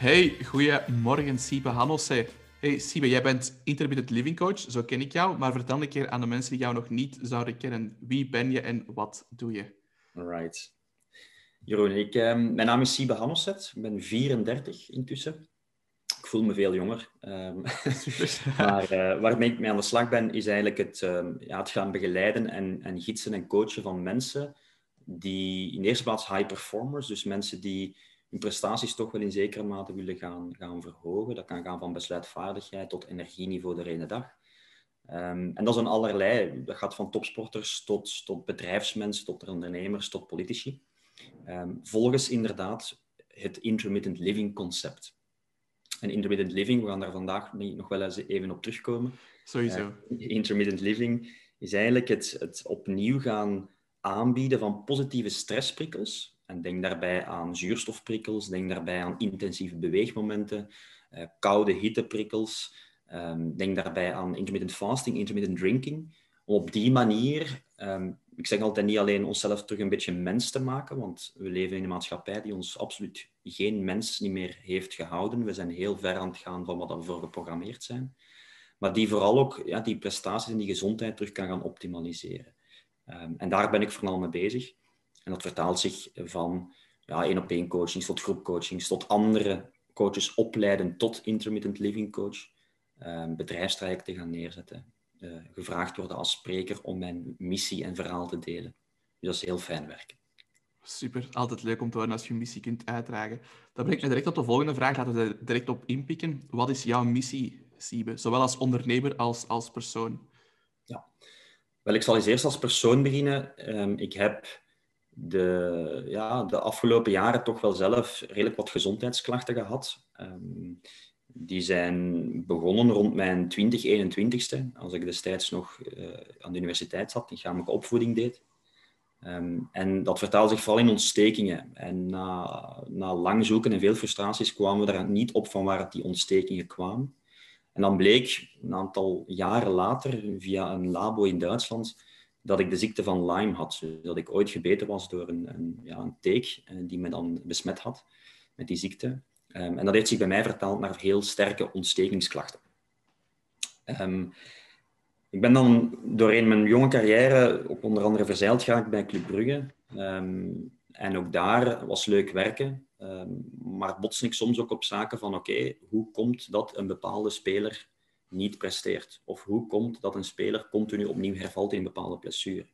Hey, goedemorgen Siebe Hanosse. Hey Siebe, jij bent intermittent living coach, zo ken ik jou. Maar vertel een keer aan de mensen die jou nog niet zouden kennen. Wie ben je en wat doe je? Alright. Jeroen, ik, eh, mijn naam is Siebe Hanosset. Ik ben 34 intussen. Ik voel me veel jonger. Um, maar uh, waarmee ik mee aan de slag ben, is eigenlijk het, uh, ja, het gaan begeleiden en, en gidsen en coachen van mensen die in de eerste plaats high performers, dus mensen die hun prestaties toch wel in zekere mate willen gaan, gaan verhogen. Dat kan gaan van besluitvaardigheid tot energieniveau de ene dag. Um, en dat is een allerlei. Dat gaat van topsporters tot, tot bedrijfsmensen, tot ondernemers, tot politici. Um, volgens inderdaad het intermittent living concept. En intermittent living, we gaan daar vandaag nog wel eens even op terugkomen. Sowieso. Uh, intermittent living is eigenlijk het, het opnieuw gaan aanbieden van positieve stressprikkels en denk daarbij aan zuurstofprikkels, denk daarbij aan intensieve beweegmomenten, uh, koude hitteprikkels. Um, denk daarbij aan intermittent fasting, intermittent drinking. Om op die manier, um, ik zeg altijd niet alleen onszelf terug een beetje mens te maken, want we leven in een maatschappij die ons absoluut geen mens niet meer heeft gehouden. We zijn heel ver aan het gaan van wat we voor geprogrammeerd zijn. Maar die vooral ook ja, die prestaties en die gezondheid terug kan gaan optimaliseren. Um, en daar ben ik vooral mee bezig. En dat vertaalt zich van ja, één-op-één coachings tot groepcoachings, tot andere coaches opleiden tot intermittent living coach, uh, bedrijfstrajecten gaan neerzetten, uh, gevraagd worden als spreker om mijn missie en verhaal te delen. Dus dat is heel fijn werken. Super, altijd leuk om te horen als je een missie kunt uitdragen. Dat brengt me direct op de volgende vraag. Laten we er direct op inpikken. Wat is jouw missie, Siebe? Zowel als ondernemer als als persoon. Ja, wel, ik zal eens eerst als persoon beginnen. Um, ik heb de, ja, de afgelopen jaren toch wel zelf redelijk wat gezondheidsklachten gehad. Um, die zijn begonnen rond mijn 20, 21ste, als ik destijds nog uh, aan de universiteit zat, lichamelijke opvoeding deed. Um, en dat vertaalde zich vooral in ontstekingen. En na, na lang zoeken en veel frustraties kwamen we er niet op van waar die ontstekingen kwamen. En dan bleek een aantal jaren later, via een labo in Duitsland, dat ik de ziekte van Lyme had. Dus dat ik ooit gebeten was door een, een, ja, een teek eh, die me dan besmet had met die ziekte. Um, en dat heeft zich bij mij vertaald naar heel sterke ontstekingsklachten. Um, ik ben dan doorheen mijn jonge carrière ook onder andere verzeild geraakt bij Club Brugge. Um, en ook daar was leuk werken. maar botste ik soms ook op zaken van oké, hoe komt dat een bepaalde speler niet presteert? Of hoe komt dat een speler continu opnieuw hervalt in bepaalde blessure?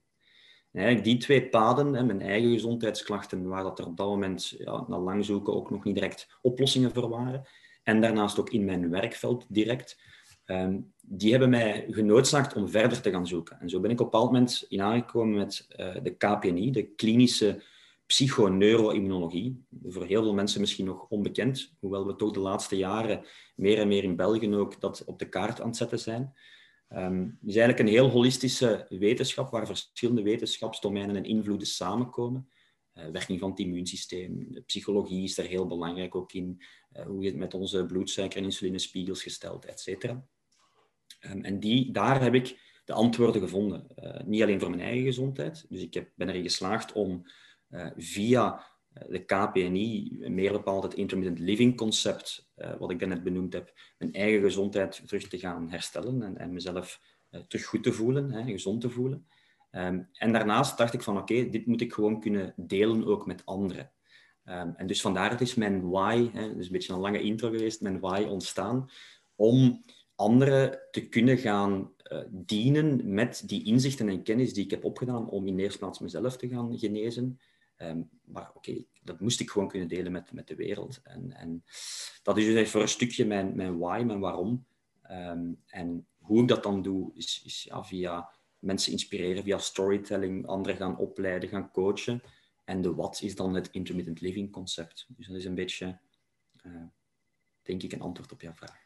Die twee paden, hè, mijn eigen gezondheidsklachten, waar dat er op dat moment ja, na lang zoeken ook nog niet direct oplossingen voor waren, en daarnaast ook in mijn werkveld direct, um, die hebben mij genoodzaakt om verder te gaan zoeken. En zo ben ik op een bepaald moment in aangekomen met uh, de KPNI, de klinische psychoneuroimmunologie. Voor heel veel mensen misschien nog onbekend, hoewel we toch de laatste jaren meer en meer in België ook dat op de kaart aan het zetten zijn. Um, het is eigenlijk een heel holistische wetenschap waar verschillende wetenschapsdomeinen en invloeden samenkomen. Uh, werking van het immuunsysteem, de psychologie is daar heel belangrijk ook in, uh, hoe je het met onze bloedsuiker- en insulinespiegels gesteld, et cetera. Um, en die, daar heb ik de antwoorden gevonden. Uh, niet alleen voor mijn eigen gezondheid, dus ik heb, ben erin geslaagd om via eh, de KPNI, meer bepaald het intermittent living concept, uh, wat ik net benoemd heb, mijn eigen gezondheid terug te gaan herstellen en, en mezelf terug goed te voelen, hè, gezond te voelen. Um, en daarnaast dacht ik van oké, dit moet ik gewoon kunnen delen ook met anderen. Um, en dus vandaar het is mijn why, hè, dus een beetje een lange intro geweest, mijn why ontstaan, om anderen te kunnen gaan dienen met die inzichten en kennis die ik heb opgedaan om in eerste plaats mezelf te gaan genezen, Um, maar oké, dat moest ik gewoon kunnen delen met, met de wereld. En, en dat is dus voor een stukje mijn, mijn why, mijn waarom. Um, en hoe ik dat dan doe, is, is ja, via mensen inspireren, via storytelling, anderen gaan opleiden, gaan coachen. En de wat is dan het intermittent living concept. Dus dat is een beetje, uh, denk ik, een antwoord op jouw vraag.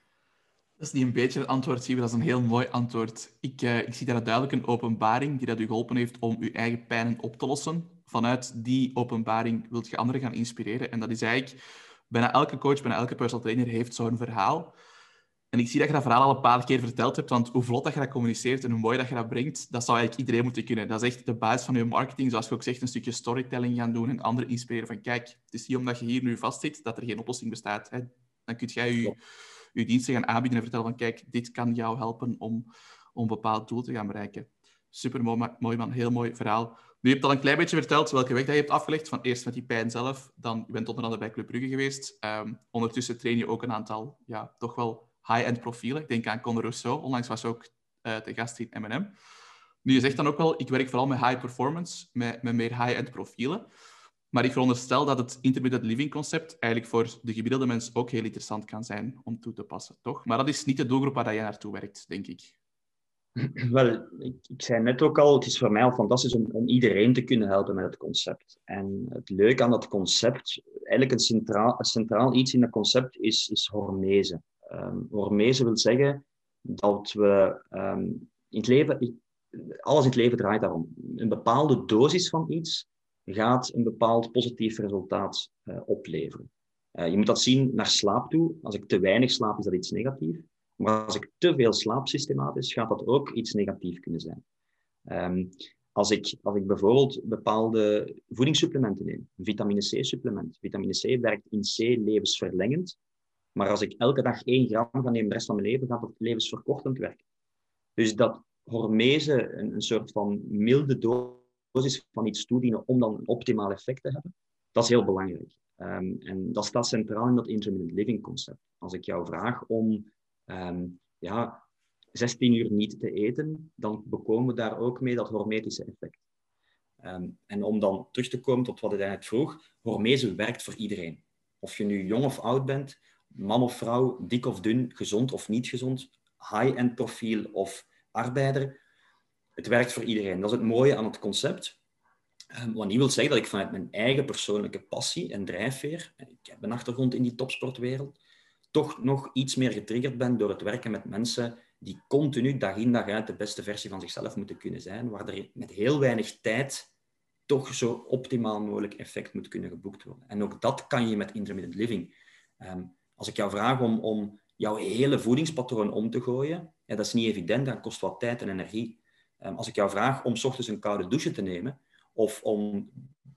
Dat is niet een beetje een antwoord, Siever. Dat is een heel mooi antwoord. Ik, uh, ik zie daar duidelijk een openbaring die dat u geholpen heeft om uw eigen pijnen op te lossen vanuit die openbaring wilt je anderen gaan inspireren. En dat is eigenlijk, bijna elke coach, bijna elke personal trainer heeft zo'n verhaal. En ik zie dat je dat verhaal al een paar keer verteld hebt, want hoe vlot dat je dat communiceert en hoe mooi dat je dat brengt, dat zou eigenlijk iedereen moeten kunnen. Dat is echt de basis van je marketing, zoals je ook zegt, een stukje storytelling gaan doen en anderen inspireren van kijk, het is niet omdat je hier nu vastzit dat er geen oplossing bestaat. Hè. Dan kun jij je, diensten gaan aanbieden en vertellen van kijk, dit kan jou helpen om, om een bepaald doel te gaan bereiken. Super mooi, man, heel mooi verhaal. Nu, je hebt al een klein beetje verteld welke weg dat je hebt afgelegd. Van eerst met die pijn zelf, dan je bent onder andere bij Club Brugge geweest. Um, ondertussen train je ook een aantal, ja, toch wel high-end profielen. Ik denk aan Conor Rousseau, onlangs was ook uh, de gast in M&M. Nu, je zegt dan ook wel, ik werk vooral met high performance, met, met meer high-end profielen. Maar ik veronderstel dat het intermittent living concept eigenlijk voor de gemiddelde mens ook heel interessant kan zijn om toe te passen, toch? Maar dat is niet de doelgroep waar jij naartoe werkt, denk ik. Wel, ik, zei net ook al, het is voor mij al fantastisch om, om, iedereen te kunnen helpen met het concept. En het leuke aan dat concept, eigenlijk een centraal, centraal iets in dat concept, is, is hormese. Um, hormese wil zeggen dat we um, in het leven, alles in het leven draait daarom. Een bepaalde dosis van iets gaat een bepaald positief resultaat uh, opleveren. Uh, je moet dat zien naar slaap toe. Als ik te weinig slaap, is dat iets negatiefs. Maar als ik te veel slaap systematisch, gaat dat ook iets negatiefs kunnen zijn. Um, als, ik, als ik bijvoorbeeld bepaalde voedingssupplementen neem, een vitamine C-supplement. Vitamine C werkt in C levensverlengend. Maar als ik elke dag 1 gram ga nemen de rest van mijn leven, gaat dat levensverkortend werken. Dus dat hormese, een, een soort van milde dosis van iets toedienen om dan een optimaal effect te hebben, dat is heel belangrijk. Um, en dat staat centraal in dat intermittent living concept. Als ik jou vraag om um, ja, 16 uur niet te eten, dan bekomen we daar ook mee dat hormetische effect. Um, en om dan terug te komen tot wat ik eigenlijk vroeg, hormese werkt voor iedereen. Of je nu jong of oud bent, man of vrouw, dik of dun, gezond of niet gezond, high-end profiel of arbeider. Het werkt voor iedereen. Dat is het mooie aan het concept. Um, wat niet wil zeggen dat ik vanuit mijn eigen persoonlijke passie en drijfveer, ik heb een achtergrond in die topsportwereld, toch nog iets meer getriggerd ben door het werken met mensen die continu dag in dag uit de beste versie van zichzelf moeten kunnen zijn, waar er met heel weinig tijd toch zo optimaal mogelijk effect moet kunnen geboekt worden. En ook dat kan je met intermittent living. Um, als ik jou vraag om, om jouw hele voedingspatroon om te gooien, ja, dat is niet evident, dat kost wat tijd en energie. Um, als ik jou vraag om s ochtends een koude douche te nemen, of om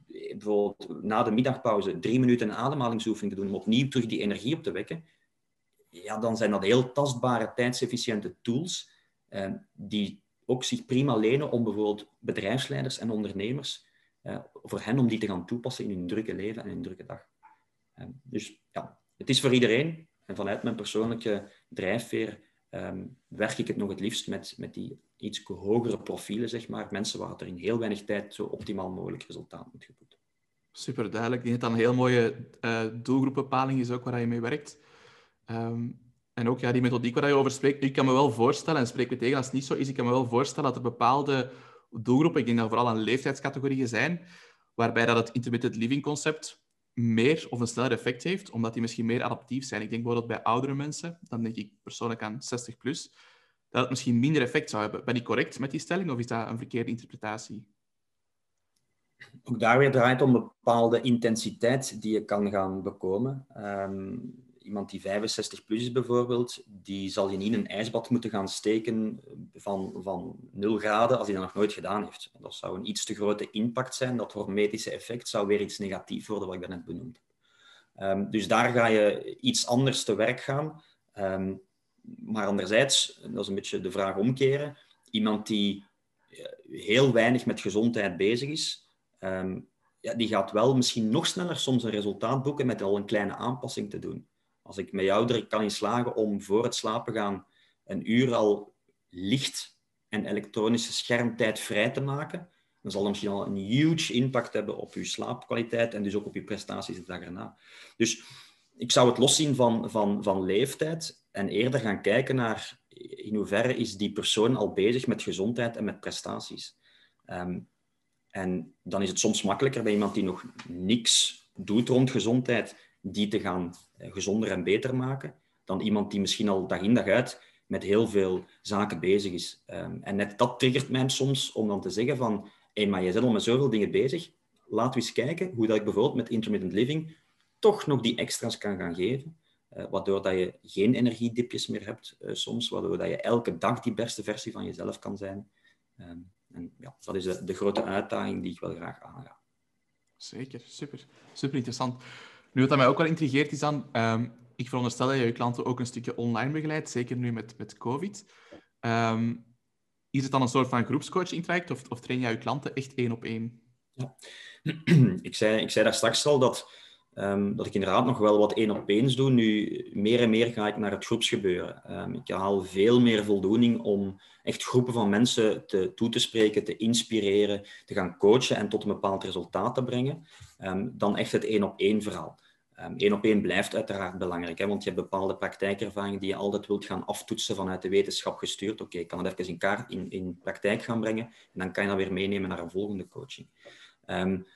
bijvoorbeeld na de middagpauze drie minuten een ademhalingsoefening te doen om opnieuw terug die energie op te wekken, ja, dan zijn dat heel tastbare, tijdsefficiënte tools eh, die ook zich prima lenen om bijvoorbeeld bedrijfsleiders en ondernemers, eh, voor hen om die te gaan toepassen in hun drukke leven en hun drukke dag. Eh, dus ja, het is voor iedereen. En vanuit mijn persoonlijke drijfveer ehm, werk ik het nog het liefst met, met die iets hogere profielen, zeg maar. Mensen waar er in heel weinig tijd zo optimaal mogelijk resultaat moet geboekt Super duidelijk. Ik denk dat een heel mooie uh, doelgroepbepaling is ook waar je mee werkt. Ehm, en ook ja, die methodiek waar je over spreekt, ik kan me wel voorstellen, en spreek me tegen als het niet zo is, ik kan me wel voorstellen dat er bepaalde doelgroepen, ik denk dat vooral aan leeftijdscategorieën zijn, waarbij dat het intermittent living concept meer of een sneller effect heeft, omdat die misschien meer adaptief zijn. Ik denk bijvoorbeeld bij oudere mensen, dan denk ik persoonlijk aan 60 plus, dat het misschien minder effect zou hebben. Ben ik correct met die stelling of is dat een verkeerde interpretatie? Ook daar weer draait om bepaalde intensiteit die je kan gaan bekomen. Ehm, iemand die 65 plus is bijvoorbeeld, die zal je niet in een ijsbad moeten gaan steken van, van 0 graden als hij dat nog nooit gedaan heeft. Dat zou een iets te grote impact zijn. Dat hormetische effect zou weer iets negatiefs worden, wat ik daarnet benoemd heb. Um, dus daar ga je iets anders te werk gaan. Um, maar anderzijds, dat is een beetje de vraag omkeren, iemand die eh, heel weinig met gezondheid bezig is, um, ja, die gaat wel misschien nog sneller soms een resultaat boeken met al een kleine aanpassing te doen. Als ik met jou er kan in slagen om voor het slapen gaan een uur al licht en elektronische schermtijd vrij te maken, dan zal dat misschien al een huge impact hebben op je slaapkwaliteit en dus ook op je prestaties de dag erna. Dus ik zou het loszien van, van, van leeftijd en eerder gaan kijken naar in hoeverre is die persoon al bezig met gezondheid en met prestaties. Um, en dan is het soms makkelijker bij iemand die nog niks doet rond gezondheid, die te gaan gezonder en beter maken, dan iemand die misschien al dag in dag uit met heel veel zaken bezig is. Um, en net dat triggert mij soms om dan te zeggen van, hé, maar je bent al met zoveel dingen bezig, laten we eens kijken hoe dat ik bijvoorbeeld met intermittent living toch nog die extra's kan gaan geven. Uh, waardoor dat je geen energiedipjes meer hebt uh, soms, waardoor dat je elke dag die beste versie van jezelf kan zijn. Um, en ja, dat is de, de, grote uitdaging die ik wel graag aanga. Zeker, super. Super interessant. Nu, wat mij ook wel intrigeert is dan, um, ik veronderstel dat je je klanten ook een stukje online begeleidt, zeker nu met, met COVID. Ehm, is het dan een soort van groepscoaching traject of, of train jij je klanten echt één op één? Ja. Ik, zei, ik zei daar straks al dat, um, dat ik inderdaad nog wel wat één op ééns doe. Nu, meer en meer ga ik naar het groepsgebeuren. Ik haal veel meer voldoening om echt groepen van mensen te, toe te spreken, te inspireren, te gaan coachen en tot een bepaald resultaat te brengen, dan echt het één op één verhaal. Eén um, op één blijft uiteraard belangrijk, hè, want je hebt bepaalde praktijkervaringen die je altijd wilt gaan aftoetsen vanuit de wetenschap gestuurd. Oké, ik kan het even in, kaart, in, in praktijk gaan brengen en dan kan je dat weer meenemen naar een volgende coaching. Um,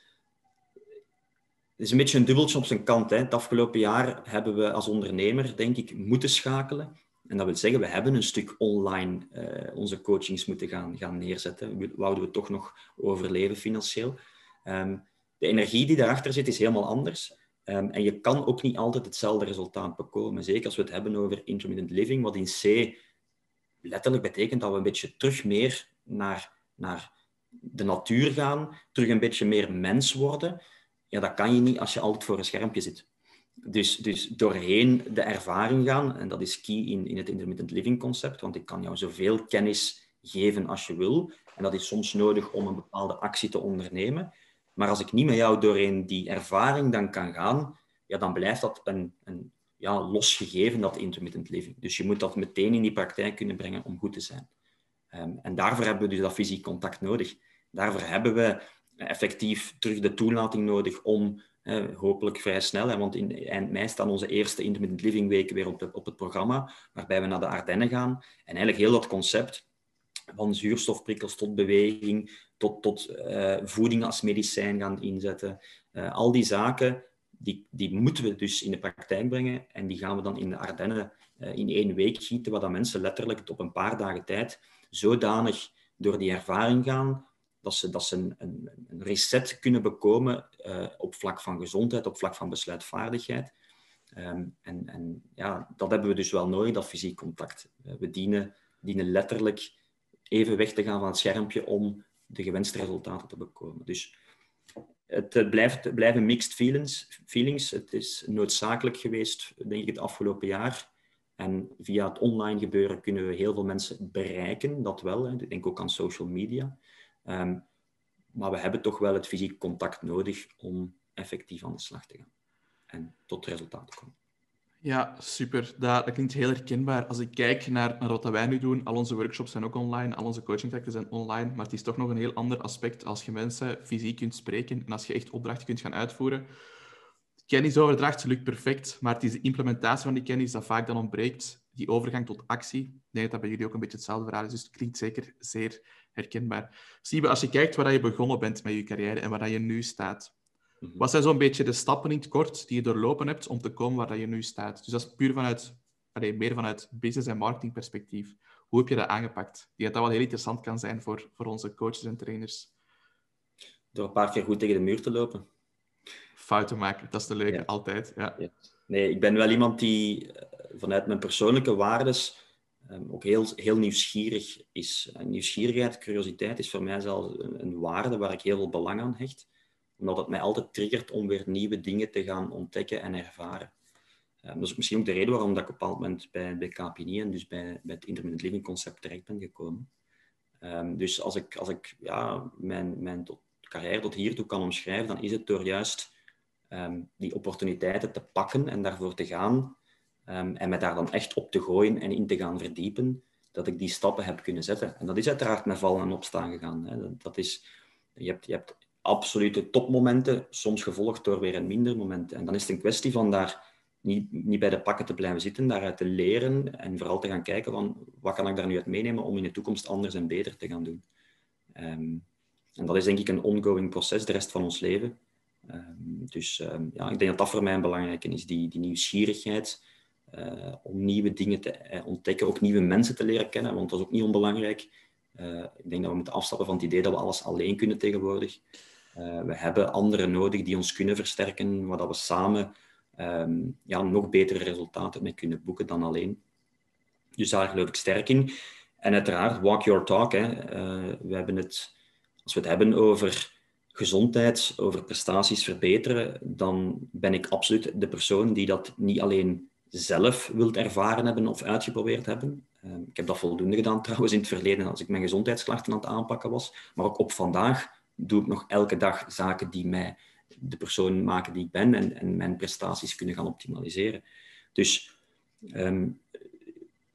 het is een beetje een dubbeltje op zijn kant. Hè. Het afgelopen jaar hebben we als ondernemer, denk ik, moeten schakelen. En dat wil zeggen, we hebben een stuk online uh, onze coachings moeten gaan, gaan neerzetten. Wouden we toch nog overleven financieel. Um, de energie die daarachter zit, is helemaal anders. Um, en je kan ook niet altijd hetzelfde resultaat bekomen. Zeker als we het hebben over intermittent living, wat in C letterlijk betekent dat we een beetje terug meer naar, naar de natuur gaan, terug een beetje meer mens worden. Ja, dat kan je niet als je altijd voor een schermpje zit. Dus, dus doorheen de ervaring gaan, en dat is key in, in het intermittent living concept, want ik kan jou zoveel kennis geven als je wil. En dat is soms nodig om een bepaalde actie te ondernemen. Maar als ik niet met jou doorheen die ervaring dan kan gaan, ja, dan blijft dat een, een ja, los gegeven, dat intermittent living. Dus je moet dat meteen in die praktijk kunnen brengen om goed te zijn. Um, en daarvoor hebben we dus dat fysiek contact nodig. Daarvoor hebben we effectief terug de toelating nodig om, hopelijk vrij snel, hè, want in eind mei staan onze eerste intermittent living weken weer op, de, op het programma, waarbij we naar de Ardennen gaan. En eigenlijk heel dat concept van zuurstofprikkels tot beweging, tot, tot uh, voeding als medicijn gaan inzetten. Uh, al die zaken, die, die moeten we dus in de praktijk brengen en die gaan we dan in de Ardennen uh, in één week gieten, waar dat mensen letterlijk op een paar dagen tijd zodanig door die ervaring gaan, dat ze, dat ze een, een, een reset kunnen bekomen op vlak van gezondheid, op vlak van besluitvaardigheid. Um, en, en ja, dat hebben we dus wel nodig, dat fysiek contact. we dienen, dienen letterlijk even weg te gaan van het schermpje om de gewenste resultaten te bekomen. Dus het, blijft, blijven mixed feelings, feelings. Het is noodzakelijk geweest, denk ik, het afgelopen jaar. En via het online gebeuren kunnen we heel veel mensen bereiken, dat wel. Hè. Ik denk ook aan social media. Um, maar we hebben toch wel het fysiek contact nodig om effectief aan de slag te gaan en tot resultaat te komen. Ja, super. Dat, dat, klinkt heel herkenbaar. Als ik kijk naar, naar wat wij nu doen, al onze workshops zijn ook online, al onze coachingtrajecten zijn online, maar het is toch nog een heel ander aspect als je mensen fysiek kunt spreken en als je echt opdrachten kunt gaan uitvoeren. Kennisoverdracht lukt perfect, maar het is de implementatie van die kennis dat vaak dan ontbreekt, die overgang tot actie. Ik denk dat dat bij jullie ook een beetje hetzelfde verhaal is, dus het klinkt zeker zeer herkenbaar. Siebe, als je kijkt waar je begonnen bent met je carrière en waar je nu staat. Wat zijn zo'n beetje de stappen in het kort die je doorlopen hebt om te komen waar je nu staat? Dus dat is puur vanuit, allee, meer vanuit business- en marketingperspectief. Hoe heb je dat aangepakt? Die dat wel heel interessant kan zijn voor, voor onze coaches en trainers. Door een paar keer goed tegen de muur te lopen. Fouten maken, dat is de leuke, altijd. Ja. ja. Nee, ik ben wel iemand die eh, vanuit mijn persoonlijke waardes um, ook heel, heel nieuwsgierig is. nieuwsgierigheid, curiositeit is voor mij zelfs een, een waarde waar ik heel veel belang aan hecht omdat het mij altijd triggert om weer nieuwe dingen te gaan ontdekken en ervaren. Um, dat is misschien ook de reden waarom dat ik op een bepaald moment bij, bij en dus bij, het Intermittent Living concept terecht ben gekomen. Um, dus als ik, als ik ja, mijn, mijn tot, carrière tot hiertoe kan omschrijven, dan is het door juist um, die opportuniteiten te pakken en daarvoor te gaan en me daar dan echt op te gooien en in te gaan verdiepen, dat ik die stappen heb kunnen zetten. En dat is uiteraard met vallen en opstaan gegaan. Hè. Dat is, je, hebt, je hebt absolute topmomenten, soms gevolgd door weer een minder momenten. En dan is het een kwestie van daar niet, niet bij de pakken te blijven zitten, daaruit te leren en vooral te gaan kijken van wat kan ik daar nu uit meenemen om in de toekomst anders en beter te gaan doen. Um, en dat is denk ik een ongoing proces de rest van ons leven. Um, dus um, ja, ik denk dat dat voor mij een belangrijke is, die, die nieuwsgierigheid uh, om nieuwe dingen te uh, ontdekken, ook nieuwe mensen te leren kennen, want dat is ook niet onbelangrijk. Uh, ik denk dat we moeten afstappen van het idee dat we alles alleen kunnen tegenwoordig. Uh, we hebben anderen nodig die ons kunnen versterken, waar we samen um, ja, nog betere resultaten mee kunnen boeken dan alleen. Dus daar geloof ik sterk in. En uiteraard, walk your talk. Hè. Uh, we hebben het, als we het hebben over gezondheid, over prestaties verbeteren, dan ben ik absoluut de persoon die dat niet alleen zelf wilt ervaren hebben of uitgeprobeerd hebben. Ehm, ik heb dat voldoende gedaan trouwens in het verleden als ik mijn gezondheidsklachten aan het aanpakken was. Maar ook op vandaag doe ik nog elke dag zaken die mij de persoon maken die ik ben en, en mijn prestaties kunnen gaan optimaliseren. Dus ehm,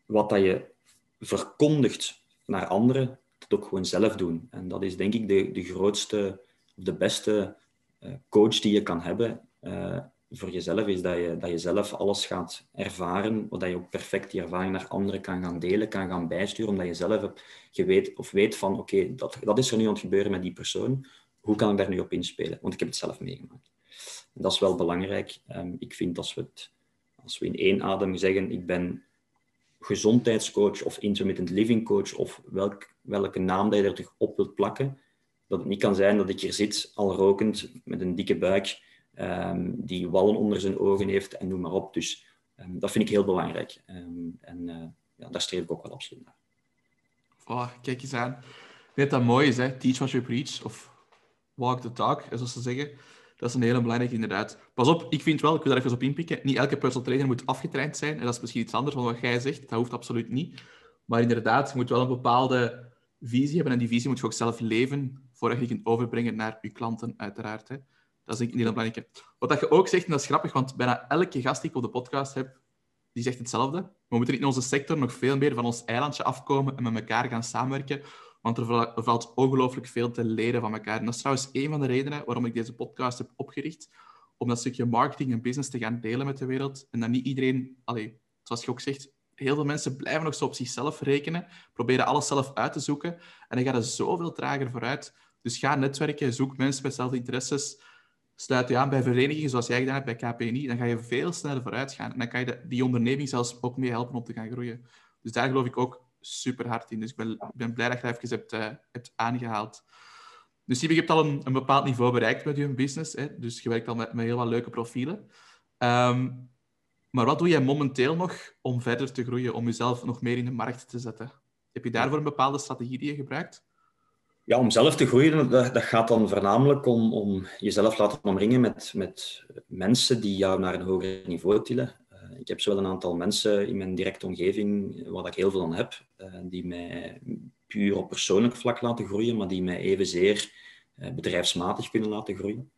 wat dat je verkondigt naar anderen, dat ook gewoon zelf doen. En dat is denk ik de, de grootste, de beste uh, coach die je kan hebben. Uh, voor jezelf is dat je, dat je zelf alles gaat ervaren, dat je ook perfect die ervaring naar anderen kan gaan delen, kan gaan bijsturen, omdat je zelf hebt of weet van oké, dat, dat is er nu aan het gebeuren met die persoon, hoe kan ik daar nu op inspelen? Want ik heb het zelf meegemaakt. Dat is wel belangrijk. Um, ik vind als we, het, als we in één adem zeggen, ik ben gezondheidscoach of intermittent living coach of welk, welke naam dat je er toch op wilt plakken, dat het niet kan zijn dat ik hier zit, al rokend, met een dikke buik, um, die wallen onder zijn ogen heeft en noem maar op. Dus um, dat vind ik heel belangrijk. Um, en uh, ja, daar streef ik ook wel absoluut naar. Oh, kijk eens aan. Weet dat mooi is, hè? Teach what you preach, of walk the talk, zoals ze zeggen. Dat is een hele belangrijke, inderdaad. Pas op, ik vind wel, ik wil daar even op inpikken, niet elke personal trainer moet afgetraind zijn. En dat is misschien iets anders dan wat jij zegt. Dat hoeft absoluut niet. Maar inderdaad, je moet wel een bepaalde visie hebben. En die visie moet je ook zelf leven, voordat je die kunt overbrengen naar je klanten, uiteraard. Hè. Dat is denk ik een heel belangrijke. Wat dat je ook zegt, en dat is grappig, want bijna elke gast die ik op de podcast heb, die zegt hetzelfde. We moeten in onze sector nog veel meer van ons eilandje afkomen en met elkaar gaan samenwerken, want er valt ongelooflijk veel te leren van elkaar. En dat is trouwens een van de redenen waarom ik deze podcast heb opgericht, om dat stukje marketing en business te gaan delen met de wereld. En dat niet iedereen, allee, zoals je ook zegt, heel veel mensen blijven nog zo op zichzelf rekenen, proberen alles zelf uit te zoeken, en dan gaat het zoveel trager vooruit. Dus ga netwerken, zoek mensen met interesses, sluit je aan bij verenigingen zoals jij gedaan hebt bij KPNI, dan ga je veel sneller vooruit gaan. En dan kan je die onderneming zelfs ook mee helpen om te gaan groeien. Dus daar geloof ik ook super hard in. Dus ik ben, ben blij dat je dat even hebt, uh, hebt aangehaald. Dus je hebt al een, een, bepaald niveau bereikt met je business. Hè? Dus je werkt al met, met heel wat leuke profielen. Um, maar wat doe jij momenteel nog om verder te groeien, om jezelf nog meer in de markt te zetten? Heb je daarvoor een bepaalde strategie die je gebruikt? Ja, om zelf te groeien, dat, dat gaat dan voornamelijk om, om jezelf laten omringen met, met mensen die jou naar een hoger niveau tillen. Uh, ik heb zowel een aantal mensen in mijn directe omgeving, waar ik heel veel aan heb, uh, die mij puur op persoonlijk vlak laten groeien, maar die mij evenzeer uh, bedrijfsmatig kunnen laten groeien.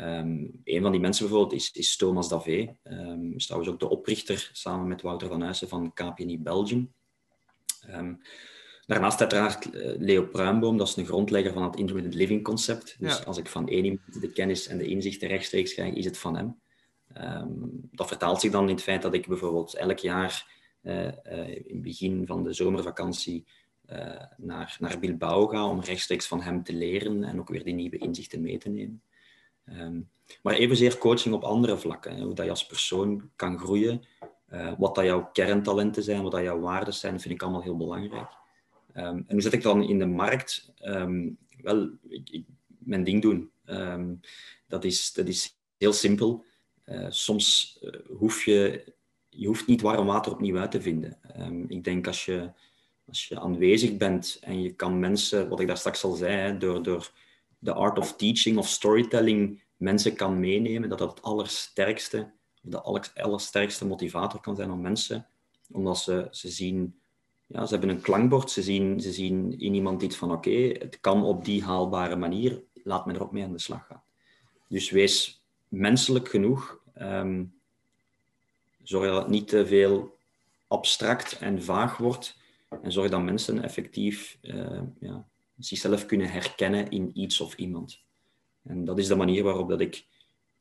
Um, een van die mensen bijvoorbeeld is, is Thomas Davé. Um, is trouwens ook de oprichter, samen met Wouter van Huyssen, van KPNI Belgium. Um, Daarnaast uiteraard eh, Leo Pruimboom, dat is een grondlegger van het intermittent living concept. Dus als ik van één iemand de kennis en de inzichten rechtstreeks krijg, is het van hem. Um, dat vertaalt zich dan in het feit dat ik bijvoorbeeld elk jaar uh, uh, in het begin van de zomervakantie naar, naar Bilbao ga om rechtstreeks van hem te leren en ook weer die nieuwe inzichten mee te nemen. Um, maar evenzeer coaching op andere vlakken. Hè, hoe dat je als persoon kan groeien, wat dat jouw kerntalenten zijn, wat dat jouw waarden zijn, vind ik allemaal heel belangrijk. Um, en hoe zet ik dan in de markt? Um, wel, ik, mijn ding doen. Um, dat, is, dat is heel simpel. Uh, soms uh, hoef je, je hoeft niet warm water opnieuw uit te vinden. ik denk als je, als je aanwezig bent en je kan mensen, wat ik daar straks al zei, door, door de art of teaching of storytelling mensen kan meenemen, dat dat het allersterkste, de aller, allersterkste motivator kan zijn om mensen, omdat ze, ze zien ja, ze hebben een klankbord, ze zien, ze zien in iemand iets van oké, het kan op die haalbare manier, laat me erop mee aan de slag gaan. Dus wees menselijk genoeg. Um, zorg dat het niet te veel abstract en vaag wordt. En zorg dat mensen effectief uh, ja, zichzelf kunnen herkennen in iets of iemand. En dat is de manier waarop dat ik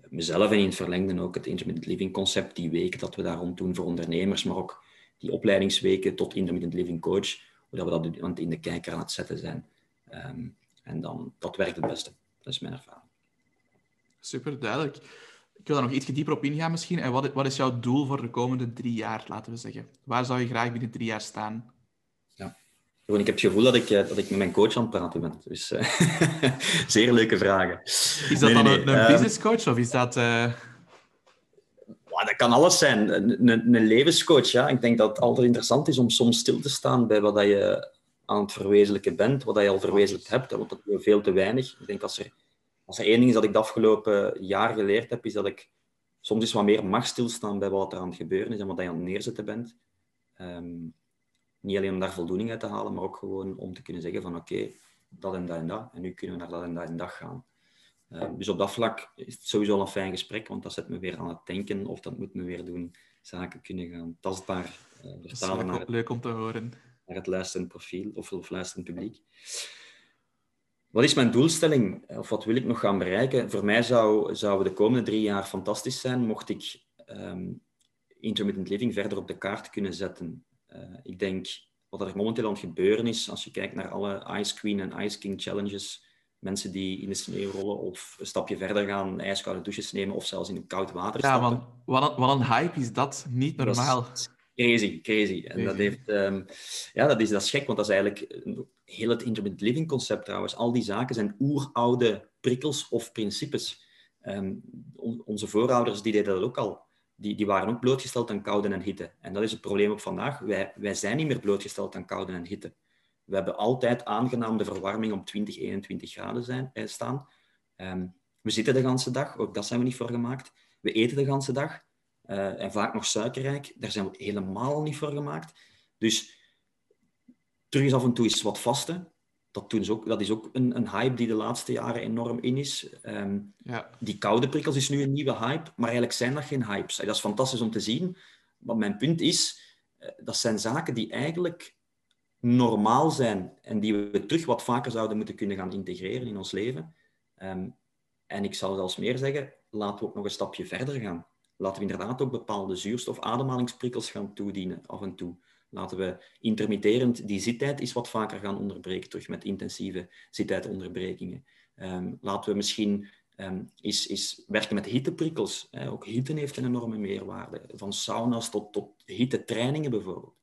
mezelf en in het verlengde ook het intermittent living concept, die week dat we daar rond doen voor ondernemers, maar ook die opleidingsweken tot intermittent living coach, hoe dat we dat in de kijker aan het zetten zijn. Um, en dan, dat werkt het beste. Dat is mijn ervaring. Super, duidelijk. Ik wil daar nog iets dieper op ingaan misschien. En wat, wat is jouw doel voor de komende drie jaar, laten we zeggen? Waar zou je graag binnen drie jaar staan? Ja. ik heb het gevoel dat ik, eh, dat ik met mijn coach aan het praten ben. Dus uh, zeer leuke vragen. Is dat dan een, een ehm, business coach of is dat... Uh dat kan alles zijn. Een, een, levenscoach, ja. Ik denk dat het altijd interessant is om soms stil te staan bij wat je aan het verwezenlijken bent, wat je al verwezenlijkt hebt, want dat is veel te weinig. Ik denk als er, als er één ding is dat ik de afgelopen jaar geleerd heb, is dat ik soms is wat meer mag stilstaan bij wat er aan het gebeuren is en wat je aan het neerzetten bent. Ehm, niet alleen om daar voldoening uit te halen, maar ook gewoon om te kunnen zeggen van oké, dat en dat en dat. En nu kunnen we naar dat en dat en dat gaan. Ehm, dus op dat vlak is het sowieso een fijn gesprek, want dat zet me weer aan het denken of dat moet me weer doen zaken kunnen gaan tastbaar uh, vertalen. Leuk, naar het, leuk om te horen. Naar het luisterend profiel of, of luisterend publiek. Wat is mijn doelstelling? Of wat wil ik nog gaan bereiken? Voor mij zou, zou de komende drie jaar fantastisch zijn mocht ik um, intermittent living verder op de kaart kunnen zetten. Uh, ik denk wat er momenteel aan het gebeuren is, als je kijkt naar alle Ice Queen en Ice King challenges, mensen die in de sneeuw rollen of een stapje verder gaan, ijskoude douches nemen of zelfs in koud water ja, stappen. Ja, wat, een, wat een hype is dat. Niet normaal. Dat crazy, crazy. En dat, heeft, um, ja, dat, is, dat is gek, want dat is eigenlijk heel het intermittent living concept trouwens. Al die zaken zijn oeroude prikkels of principes. Um, on, onze voorouders die deden dat ook al. Die, die waren ook blootgesteld aan koude en hitte. En dat is het probleem op vandaag. Wij, wij zijn niet meer blootgesteld aan koude en hitte. We hebben altijd aangenaam de verwarming om 20, 21 graden zijn, eh, staan. Um, we zitten de hele dag, ook dat zijn we niet voor gemaakt. We eten de hele dag. Uh, en vaak nog suikerrijk, daar zijn we helemaal niet voor gemaakt. Dus terug eens af en toe is wat vasten. Dat, doen ook, dat is ook een, een, hype die de laatste jaren enorm in is. Um, ja. Die koude prikkels is nu een nieuwe hype, maar eigenlijk zijn dat geen hypes. Dat is fantastisch om te zien. Maar mijn punt is, uh, dat zijn zaken die eigenlijk normaal zijn en die we terug wat vaker zouden moeten kunnen gaan integreren in ons leven. Um, en ik zal zelfs meer zeggen, laten we ook nog een stapje verder gaan. Laten we inderdaad ook bepaalde zuurstof, ademhalingsprikkels gaan toedienen af en toe. Laten we intermitterend die zittijd eens wat vaker gaan onderbreken, terug met intensieve zittijdonderbrekingen. Um, laten we misschien um, eens, eens werken met hitteprikkels. Hè. Ook hitte heeft een enorme meerwaarde. Van sauna's tot, tot hittetrainingen bijvoorbeeld.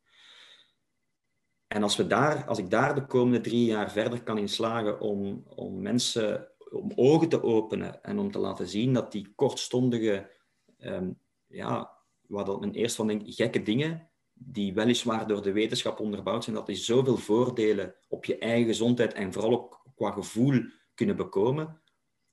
En als, we daar, als ik daar de komende drie jaar verder kan in slagen om, om mensen om ogen te openen en om te laten zien dat die kortstondige, um, ja, dat men eerst van denkt, gekke dingen, die weliswaar door de wetenschap onderbouwd zijn, dat die zoveel voordelen op je eigen gezondheid en vooral ook qua gevoel kunnen bekomen,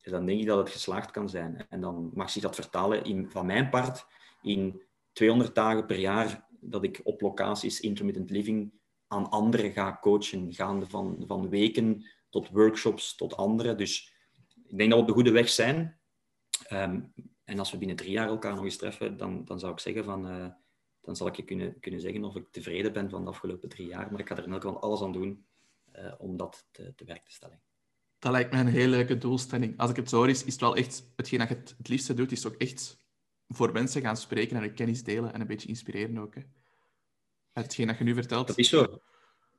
dus dan denk ik dat het geslaagd kan zijn. En dan mag zich dat vertalen in, van mijn part in 200 dagen per jaar dat ik op locaties intermittent living aan anderen ga coachen, gaande van, van weken tot workshops tot anderen. Dus ik denk dat we op de goede weg zijn. Um, en als we binnen drie jaar elkaar nog eens treffen, dan, dan zou ik zeggen van... Uh, dan zal ik je kunnen, kunnen zeggen of ik tevreden ben van de afgelopen drie jaar. Maar ik ga er in elk geval alles aan doen uh, om dat te, te werk te stellen. Dat lijkt mij een hele leuke doelstelling. Als ik het zo hoor, is, is het wel echt... Hetgeen dat je het, liefste doet, is ook echt voor mensen gaan spreken en kennis delen en een beetje inspireren ook. Hè. Hetgeen dat je nu vertelt. Dat is zo.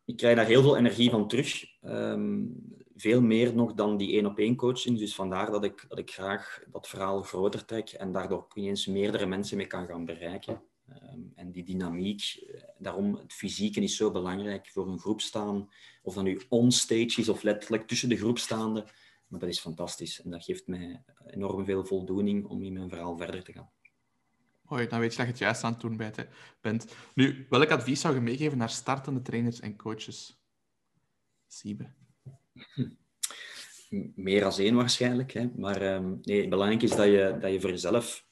Ik krijg daar heel veel energie van terug. Um, veel meer nog dan die één-op-één coaching. Dus vandaar dat ik, dat ik graag dat verhaal groter trek en daardoor ineens meerdere mensen mee kan gaan bereiken. Um, en die dynamiek, eh, daarom het fysieke is zo belangrijk voor een groep staan. Of dat nu onstage is of letterlijk tussen de groep staande. Maar dat is fantastisch en dat geeft mij enorm veel voldoening om in mijn verhaal verder te gaan. Hoi, dan weet je dat je het juist aan het doen bent. Nu, welk advies zou je meegeven naar startende trainers en coaches? Siebe. Hm. Meer dan één waarschijnlijk. Hè? Maar um, nee, belangrijk is dat je, dat je voor jezelf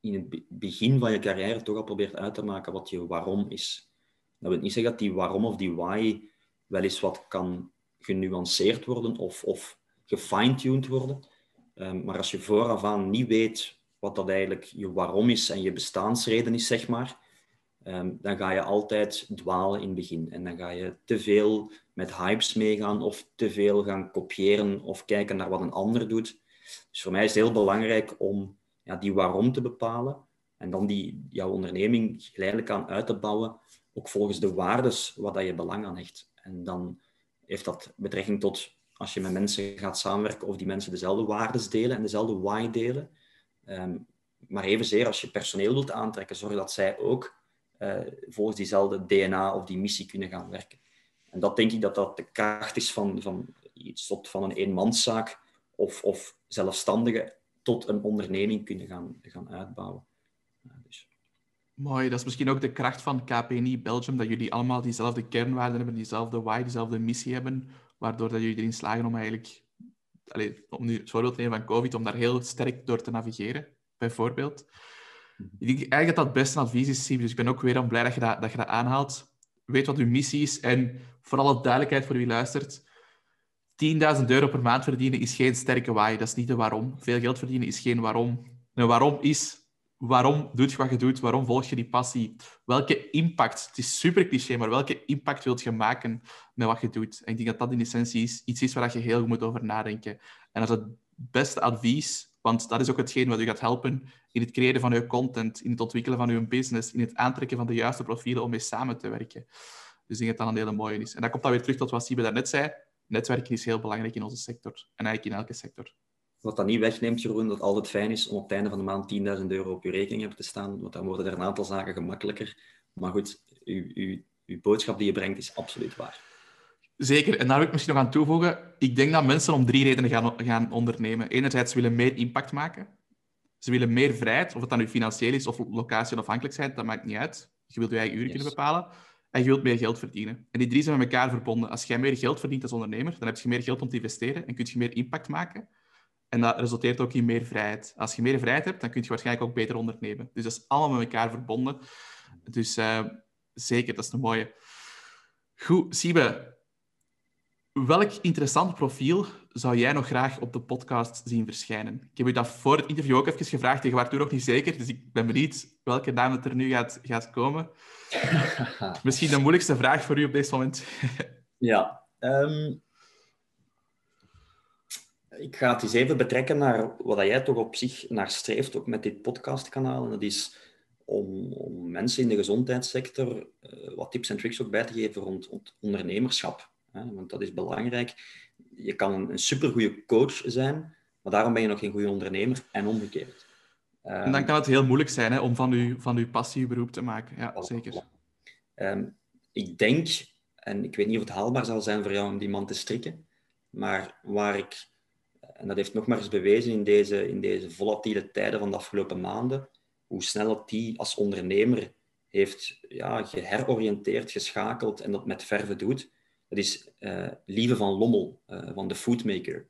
in het begin van je carrière toch al probeert uit te maken wat je waarom is. Dat wil niet zeggen dat die waarom of die why wel eens wat kan genuanceerd worden of, of gefine-tuned worden. Um, maar als je vooraf aan niet weet wat dat eigenlijk je waarom is en je bestaansreden is, zeg maar, ehm, dan ga je altijd dwalen in het begin. En dan ga je te veel met hypes meegaan of te veel gaan kopiëren of kijken naar wat een ander doet. Dus voor mij is het heel belangrijk om ja, die waarom te bepalen en dan die, jouw onderneming geleidelijk aan uit te bouwen, ook volgens de waardes wat dat je belang aan hecht. En dan heeft dat betrekking tot als je met mensen gaat samenwerken of die mensen dezelfde waardes delen en dezelfde why delen. Um, maar evenzeer als je personeel wilt aantrekken, zorg dat zij ook uh, volgens diezelfde DNA of die missie kunnen gaan werken. En dat denk ik dat dat de kracht is van, van iets tot van een eenmanszaak of, of zelfstandige tot een onderneming kunnen gaan, gaan uitbouwen. dus. Mooi, dat is misschien ook de kracht van KPNI Belgium, dat jullie allemaal diezelfde kernwaarden hebben, diezelfde why, diezelfde missie hebben, waardoor dat jullie erin slagen om eigenlijk, om nu het voorbeeld te nemen van COVID, om daar heel sterk door te navigeren. bijvoorbeeld. Ik denk eigenlijk dat dat het beste advies is. Dus ik ben ook weer aan blij dat je dat, dat je dat aanhaalt. Weet wat uw missie is en voor alle duidelijkheid voor wie luistert. 10.000 euro per maand verdienen is geen sterke waai. Dat is niet de waarom. Veel geld verdienen is geen waarom. Een waarom is waarom doe je wat je doet? Waarom volg je die passie? Welke impact, het is super cliché, maar welke impact wilt je maken met wat je doet? En ik denk dat dat in essentie is, iets is waar je heel goed moet over nadenken. En dat is het beste advies, want dat is ook hetgeen wat u gaat helpen in het creëren van uw content, in het ontwikkelen van uw business, in het aantrekken van de juiste profielen om mee samen te werken. Dus ik denk dat dat een hele mooie is. En dat komt dan weer terug tot wat Siebe daarnet zei. Netwerken is heel belangrijk in onze sector en eigenlijk in elke sector. Wat dat niet wegneemt, Jeroen, dat het altijd fijn is om op het einde van de maand 10.000 euro op je rekening hebt te staan, want dan worden er een aantal zaken gemakkelijker. Maar goed, uw, uw, uw boodschap die je brengt is absoluut waar. Zeker, en daar wil ik misschien nog aan toevoegen. Ik denk dat mensen om drie redenen gaan, gaan ondernemen. Enerzijds, ze willen meer impact maken. Ze willen meer vrijheid, of het dan nu financieel is of locatie-afhankelijk dat maakt niet uit. Je wilt je eigen uren kunnen bepalen. En je wilt meer geld verdienen. En die drie zijn met elkaar verbonden. Als jij meer geld verdient als ondernemer, dan heb je meer geld om te investeren en kun je meer impact maken. En dat resulteert ook in meer vrijheid. Als je meer vrijheid hebt, dan kun je waarschijnlijk ook beter ondernemen. Dus dat is allemaal met elkaar verbonden. Dus uh, zeker, dat is een mooie. Goed, Siebe. Welk interessant profiel zou jij nog graag op de podcast zien verschijnen? Ik heb je dat voor het interview ook even gevraagd. Je was toen nog niet zeker, dus ik ben benieuwd welke naam het er nu gaat, gaat komen. Misschien de moeilijkste vraag voor u op dit moment. ja, um, ik ga het eens even betrekken naar wat jij toch op zich naar streeft, ook met dit podcastkanaal. En dat is om, om mensen in de gezondheidssector uh, wat tips en tricks ook bij te geven rond, ondernemerschap. Hè? Want dat is belangrijk. Je kan een, een supergoeie coach zijn, maar daarom ben je nog geen goede ondernemer en omgekeerd. en dan kan het heel moeilijk zijn hè, om van uw, van uw passie uw beroep te maken. Ja, zeker. Um, ik denk, en ik weet niet of het haalbaar zal zijn voor jou om die man te strikken, maar waar ik en dat heeft nog maar eens bewezen in deze, in deze volatiele tijden van de afgelopen maanden, hoe snel dat die als ondernemer heeft ja, geheroriënteerd, geschakeld en dat met verven doet. Dat is uh, Lieve van Lommel, uh, van de Foodmaker.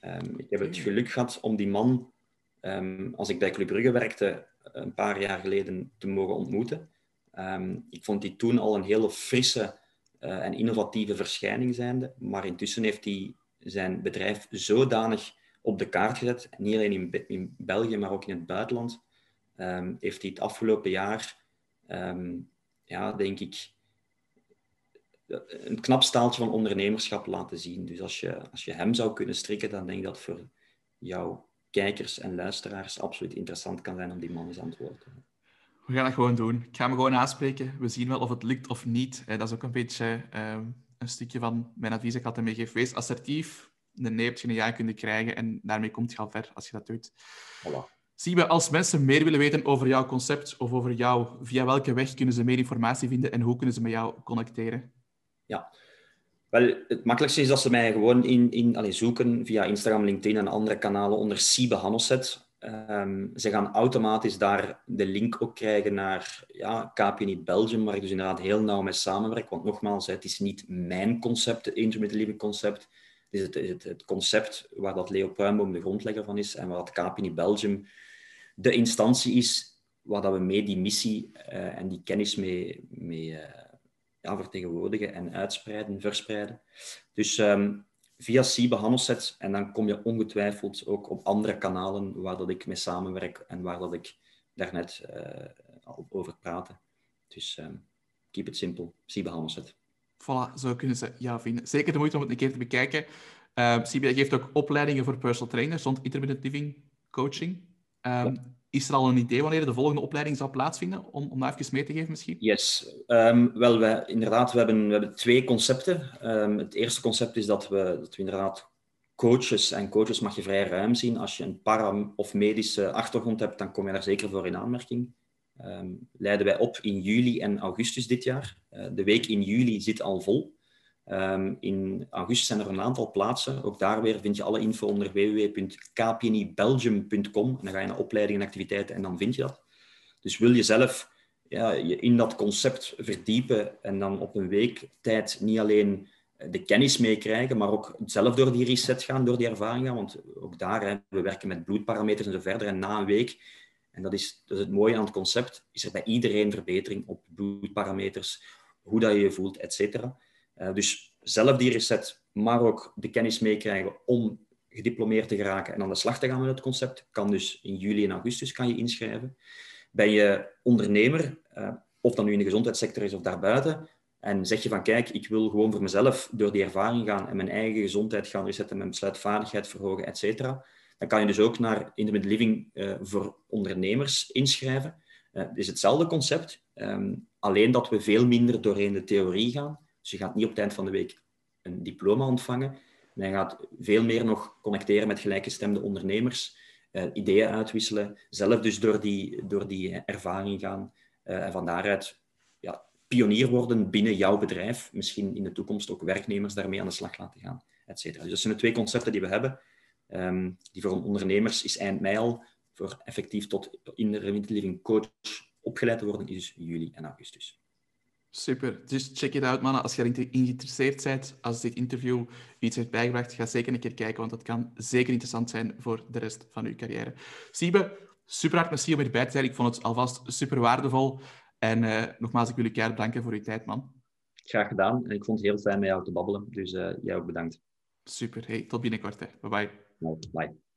Um, ik heb het geluk gehad om die man, um, als ik bij Club Brugge werkte, een paar jaar geleden te mogen ontmoeten. Um, ik vond die toen al een hele frisse uh, en innovatieve verschijning zijnde, maar intussen heeft hij zijn bedrijf zodanig op de kaart gezet, niet alleen in, in België, maar ook in het buitenland, um, heeft hij het afgelopen jaar, um, ja, denk ik, een knap staaltje van ondernemerschap laten zien. Dus als je, als je hem zou kunnen strikken, dan denk ik dat voor jouw kijkers en luisteraars absoluut interessant kan zijn om die man eens aan te hebben. We gaan dat gewoon doen. Ik ga hem gewoon aanspreken. We zien wel of het lukt of niet. Dat is ook een beetje um, een stukje van mijn advies dat ik altijd meegeef. Wees assertief. Een nee heb je een ja kunnen krijgen en daarmee komt je al ver als je dat doet. Voilà. we als mensen meer willen weten over jouw concept of over jou, via welke weg kunnen ze meer informatie vinden en hoe kunnen ze met jou connecteren? Ja, wel, het makkelijkste is dat ze mij gewoon in, in, allez, zoeken via Instagram, LinkedIn en andere kanalen onder Siebe Hannoset. Um, ze gaan automatisch daar de link ook krijgen naar ja, KPNI Belgium, waar ik dus inderdaad heel nauw mee samenwerk. Want nogmaals, het is niet mijn concept, het. Het is het, het, concept waar dat Leo Pruimboom de grondlegger van is en waar dat KPNI Belgium de instantie is waar dat we mee die missie uh, en die kennis mee, mee uh, ja, vertegenwoordigen en uitspreiden, verspreiden. Dus um, via Siebe Handelset en dan kom je ongetwijfeld ook op andere kanalen waar dat ik mee samenwerk en waar dat ik daarnet uh, al over praatte. Dus um, keep it simple, Siebe Handelset. Voilà, zo kunnen ze ja vinden. Zeker de moeite om het een keer te bekijken. Uh, Siebe geeft ook opleidingen voor personal trainers rond intermittent living coaching. Um, ja. Is er al een idee wanneer de volgende opleiding zal plaatsvinden? Om, om daar even mee te geven misschien? Yes. Um, wel, wij, inderdaad, we hebben, we hebben twee concepten. Um, het eerste concept is dat we, dat we inderdaad coaches, en coaches mag je vrij ruim zien. Als je een para- of medische achtergrond hebt, dan kom je daar zeker voor in aanmerking. Um, leiden wij op in juli en augustus dit jaar. Uh, de week in juli zit al vol. Um, in augustus zijn er een aantal plaatsen. Ook daar weer vind je alle info onder www.kpnibelgium.com. En dan ga je naar opleidingen en activiteiten en dan vind je dat. Dus wil je zelf ja, je in dat concept verdiepen en dan op een week tijd niet alleen de kennis meekrijgen, maar ook zelf door die reset gaan, door die ervaring gaan. Want ook daar, hè, we werken met bloedparameters en zo verder. En na een week En dat is, dat is het mooie aan het concept. Is er bij iedereen verbetering op bloedparameters, hoe dat je je voelt, et cetera. Uh, dus zelf die reset, maar ook de kennis meekrijgen om gediplomeerd te geraken en aan de slag te gaan met het concept, kan dus in juli en augustus kan je inschrijven. Ben je ondernemer, uh, of dan nu in de gezondheidssector is of daarbuiten, en zeg je van kijk, ik wil gewoon voor mezelf door die ervaring gaan en mijn eigen gezondheid gaan resetten, mijn besluitvaardigheid verhogen, et cetera, dan kan je dus ook naar Independent Living uh, voor ondernemers inschrijven. Het is hetzelfde concept, um, alleen dat we veel minder doorheen de theorie gaan. Dus je gaat niet op het eind van de week een diploma ontvangen, maar je gaat veel meer nog connecteren met gelijkgestemde ondernemers, uh, ideeën uitwisselen, zelf dus door die, door die ervaring gaan en van daaruit ja, pionier worden binnen jouw bedrijf, misschien in de toekomst ook werknemers daarmee aan de slag laten gaan, et cetera. Dus dat zijn de twee concepten die we hebben. Um, die voor ondernemers is eind mei al, voor effectief tot in de living coach opgeleid te worden, is dus juli en augustus. Super. Dus check it out, mannen. Als je erin geïnteresseerd bent, als dit interview iets heeft bijgebracht, ga zeker een keer kijken, want dat kan zeker interessant zijn voor de rest van uw carrière. Siebe, super hard merci om erbij te zijn. Ik vond het alvast super waardevol. En uh, nogmaals, ik wil je keihard bedanken voor uw tijd, man. Graag gedaan. En ik vond het heel fijn met jou te babbelen. Dus uh, jij ook bedankt. Super. Hey, tot binnenkort. Hè. Bye bye. No, bye.